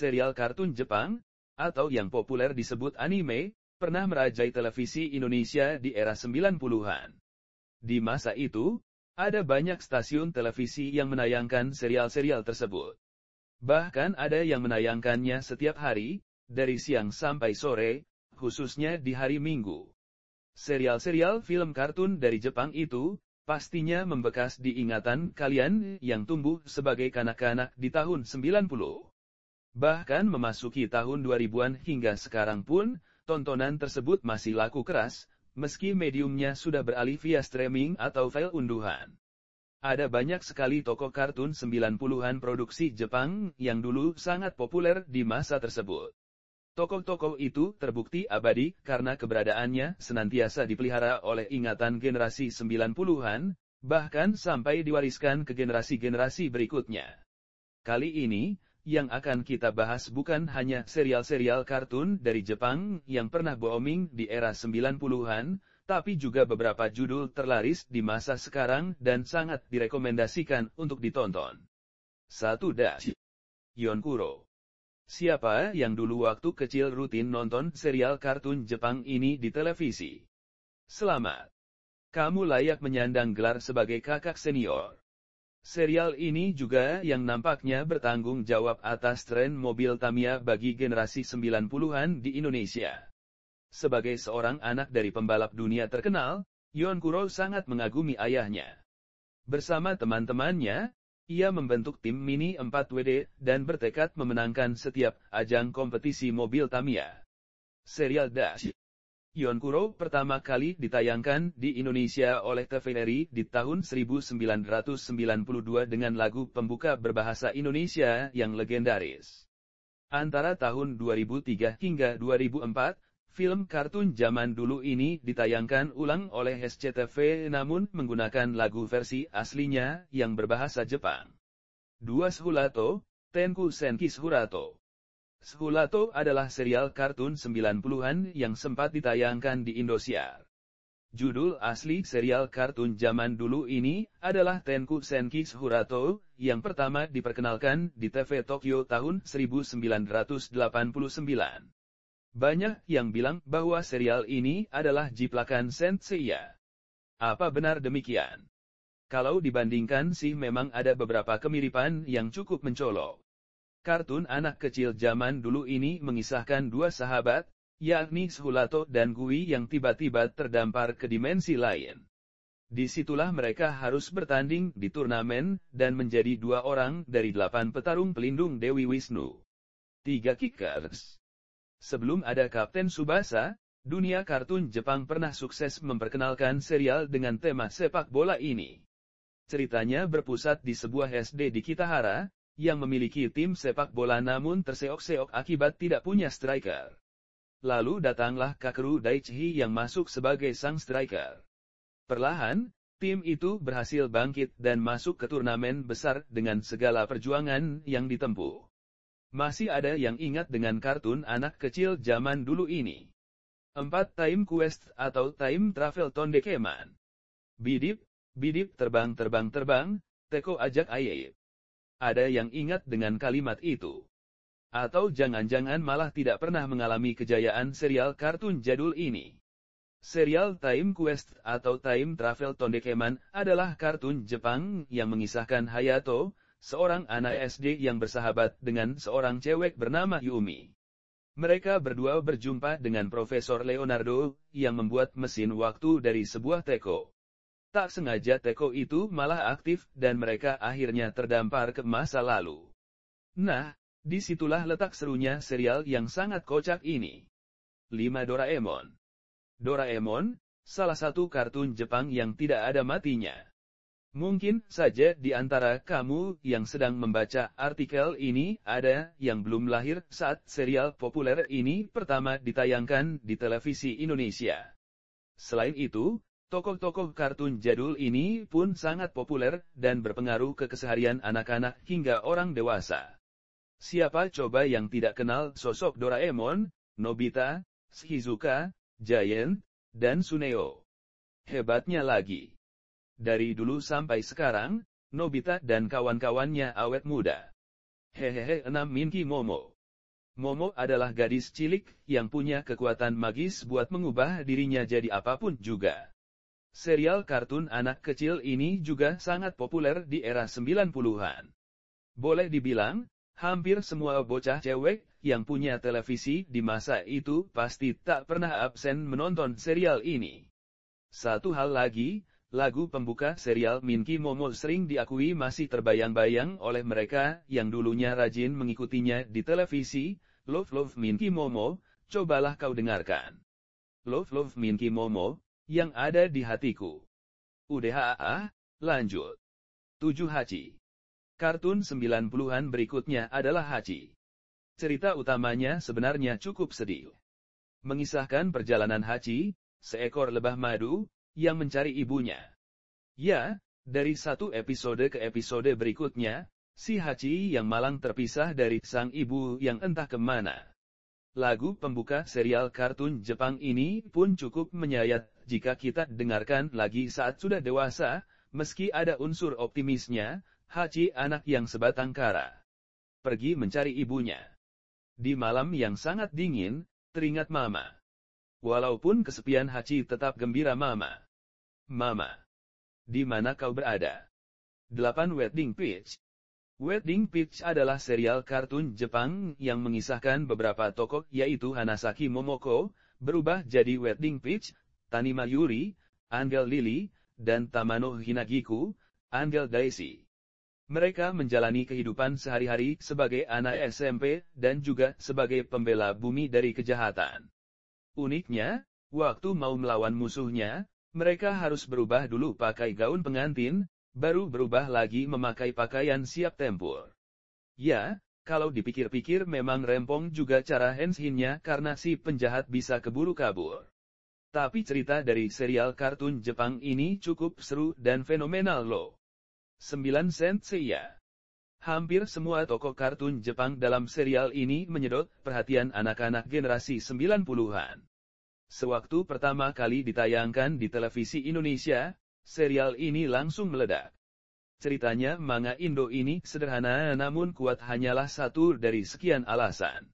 serial kartun Jepang, atau yang populer disebut anime, pernah merajai televisi Indonesia di era 90-an. Di masa itu, ada banyak stasiun televisi yang menayangkan serial-serial tersebut. Bahkan ada yang menayangkannya setiap hari, dari siang sampai sore, khususnya di hari Minggu. Serial-serial film kartun dari Jepang itu, pastinya membekas di ingatan kalian yang tumbuh sebagai kanak-kanak di tahun 90. Bahkan memasuki tahun 2000-an hingga sekarang pun, tontonan tersebut masih laku keras, meski mediumnya sudah beralih via streaming atau file unduhan. Ada banyak sekali tokoh kartun 90-an produksi Jepang yang dulu sangat populer di masa tersebut. Tokoh-tokoh itu terbukti abadi karena keberadaannya senantiasa dipelihara oleh ingatan generasi 90-an, bahkan sampai diwariskan ke generasi-generasi berikutnya. Kali ini, yang akan kita bahas bukan hanya serial-serial kartun dari Jepang yang pernah booming di era 90-an, tapi juga beberapa judul terlaris di masa sekarang dan sangat direkomendasikan untuk ditonton. 1. Dash Yonkuro Siapa yang dulu waktu kecil rutin nonton serial kartun Jepang ini di televisi? Selamat! Kamu layak menyandang gelar sebagai kakak senior. Serial ini juga yang nampaknya bertanggung jawab atas tren mobil Tamiya bagi generasi 90-an di Indonesia. Sebagai seorang anak dari pembalap dunia terkenal, Yon Kuro sangat mengagumi ayahnya. Bersama teman-temannya, ia membentuk tim Mini 4WD dan bertekad memenangkan setiap ajang kompetisi mobil Tamiya. Serial Dash Yon Kuro pertama kali ditayangkan di Indonesia oleh TVRI di tahun 1992 dengan lagu pembuka berbahasa Indonesia yang legendaris. Antara tahun 2003 hingga 2004, Film kartun zaman dulu ini ditayangkan ulang oleh SCTV namun menggunakan lagu versi aslinya yang berbahasa Jepang. Dua Shulato, Tenku Senki Shurato. Shulato adalah serial kartun 90-an yang sempat ditayangkan di Indosiar. Judul asli serial kartun zaman dulu ini adalah Tenku Senki Shurato, yang pertama diperkenalkan di TV Tokyo tahun 1989. Banyak yang bilang bahwa serial ini adalah jiplakan Senseiya. Apa benar demikian? Kalau dibandingkan sih memang ada beberapa kemiripan yang cukup mencolok. Kartun anak kecil zaman dulu ini mengisahkan dua sahabat, yakni Shulato dan Gui yang tiba-tiba terdampar ke dimensi lain. Di situlah mereka harus bertanding di turnamen, dan menjadi dua orang dari delapan petarung pelindung Dewi Wisnu. Tiga kickers. Sebelum ada Kapten Subasa, dunia kartun Jepang pernah sukses memperkenalkan serial dengan tema sepak bola ini. Ceritanya berpusat di sebuah SD di Kitahara, yang memiliki tim sepak bola namun terseok-seok akibat tidak punya striker. Lalu datanglah Kakeru Daichi yang masuk sebagai sang striker. Perlahan, tim itu berhasil bangkit dan masuk ke turnamen besar dengan segala perjuangan yang ditempuh. Masih ada yang ingat dengan kartun anak kecil zaman dulu ini. 4 Time Quest atau Time Travel Tondekeman. Bidip, bidip terbang terbang terbang, teko ajak ayep. Ada yang ingat dengan kalimat itu. Atau jangan-jangan malah tidak pernah mengalami kejayaan serial kartun jadul ini. Serial Time Quest atau Time Travel Tondekeman adalah kartun Jepang yang mengisahkan Hayato, seorang anak SD yang bersahabat dengan seorang cewek bernama Yumi. Mereka berdua berjumpa dengan Profesor Leonardo, yang membuat mesin waktu dari sebuah teko. Tak sengaja teko itu malah aktif dan mereka akhirnya terdampar ke masa lalu. Nah, di situlah letak serunya serial yang sangat kocak ini. 5 Doraemon Doraemon, salah satu kartun Jepang yang tidak ada matinya. Mungkin saja di antara kamu yang sedang membaca artikel ini ada yang belum lahir saat serial populer ini pertama ditayangkan di televisi Indonesia. Selain itu, tokoh-tokoh kartun jadul ini pun sangat populer dan berpengaruh ke keseharian anak-anak hingga orang dewasa. Siapa coba yang tidak kenal sosok Doraemon, Nobita, Shizuka, Giant, dan Suneo? Hebatnya lagi. Dari dulu sampai sekarang, Nobita dan kawan-kawannya awet muda. Hehehe 6 Minki Momo. Momo adalah gadis cilik yang punya kekuatan magis buat mengubah dirinya jadi apa pun juga. Serial kartun anak kecil ini juga sangat populer di era 90-an. Boleh dibilang, hampir semua bocah cewek yang punya televisi di masa itu pasti tak pernah absen menonton serial ini. Satu hal lagi, lagu pembuka serial Minky Momo sering diakui masih terbayang-bayang oleh mereka yang dulunya rajin mengikutinya di televisi, Love Love Minky Momo, cobalah kau dengarkan. Love Love Minky Momo, yang ada di hatiku. UDHA, lanjut. 7 Hachi. Kartun 90-an berikutnya adalah Hachi. Cerita utamanya sebenarnya cukup sedih. Mengisahkan perjalanan Hachi, seekor lebah madu, yang mencari ibunya. Ya, dari satu episode ke episode berikutnya, Si Hachi yang malang terpisah dari sang ibu yang entah ke mana. Lagu pembuka serial kartun Jepang ini pun cukup menyayat jika kita dengarkan lagi saat sudah dewasa, meski ada unsur optimisnya, Hachi anak yang sebatang kara. Pergi mencari ibunya. Di malam yang sangat dingin, teringat mama. Walaupun kesepian Hachi tetap gembira mama. Mama. Di mana kau berada? 8 Wedding Peach Wedding Peach adalah serial kartun Jepang yang mengisahkan beberapa tokoh yaitu Hanasaki Momoko, berubah jadi Wedding Peach, Tanima Yuri, Angel Lily, dan Tamano Hinagiku, Angel Daisy. Mereka menjalani kehidupan sehari-hari sebagai anak SMP dan juga sebagai pembela bumi dari kejahatan. Uniknya, waktu mau melawan musuhnya, mereka harus berubah dulu pakai gaun pengantin, baru berubah lagi memakai pakaian siap tempur. Ya, kalau dipikir-pikir memang rempong juga cara henshinnya karena si penjahat bisa keburu kabur. Tapi cerita dari serial kartun Jepang ini cukup seru dan fenomenal loh. 9 sen ya. Hampir semua tokoh kartun Jepang dalam serial ini menyedot perhatian anak-anak generasi 90-an. Sewaktu pertama kali ditayangkan di televisi Indonesia, serial ini langsung meledak. Ceritanya manga Indo ini sederhana namun kuat hanyalah satu dari sekian alasan.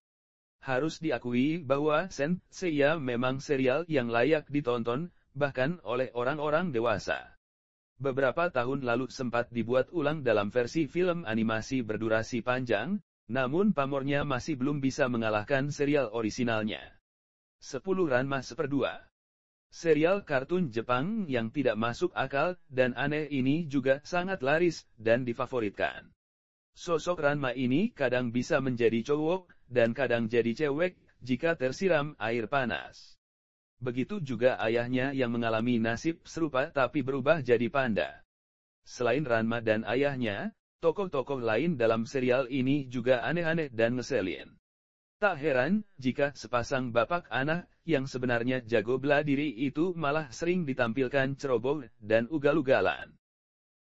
Harus diakui bahwa Seiya memang serial yang layak ditonton, bahkan oleh orang-orang dewasa. Beberapa tahun lalu sempat dibuat ulang dalam versi film animasi berdurasi panjang, namun pamornya masih belum bisa mengalahkan serial orisinalnya. 10 Ranma seperdua Serial kartun Jepang yang tidak masuk akal dan aneh ini juga sangat laris dan difavoritkan. Sosok Ranma ini kadang bisa menjadi cowok dan kadang jadi cewek jika tersiram air panas. Begitu juga ayahnya yang mengalami nasib serupa tapi berubah jadi panda. Selain Ranma dan ayahnya, tokoh-tokoh lain dalam serial ini juga aneh-aneh dan ngeselin. Tak heran, jika sepasang bapak anak, yang sebenarnya jago bela diri itu malah sering ditampilkan ceroboh dan ugal-ugalan.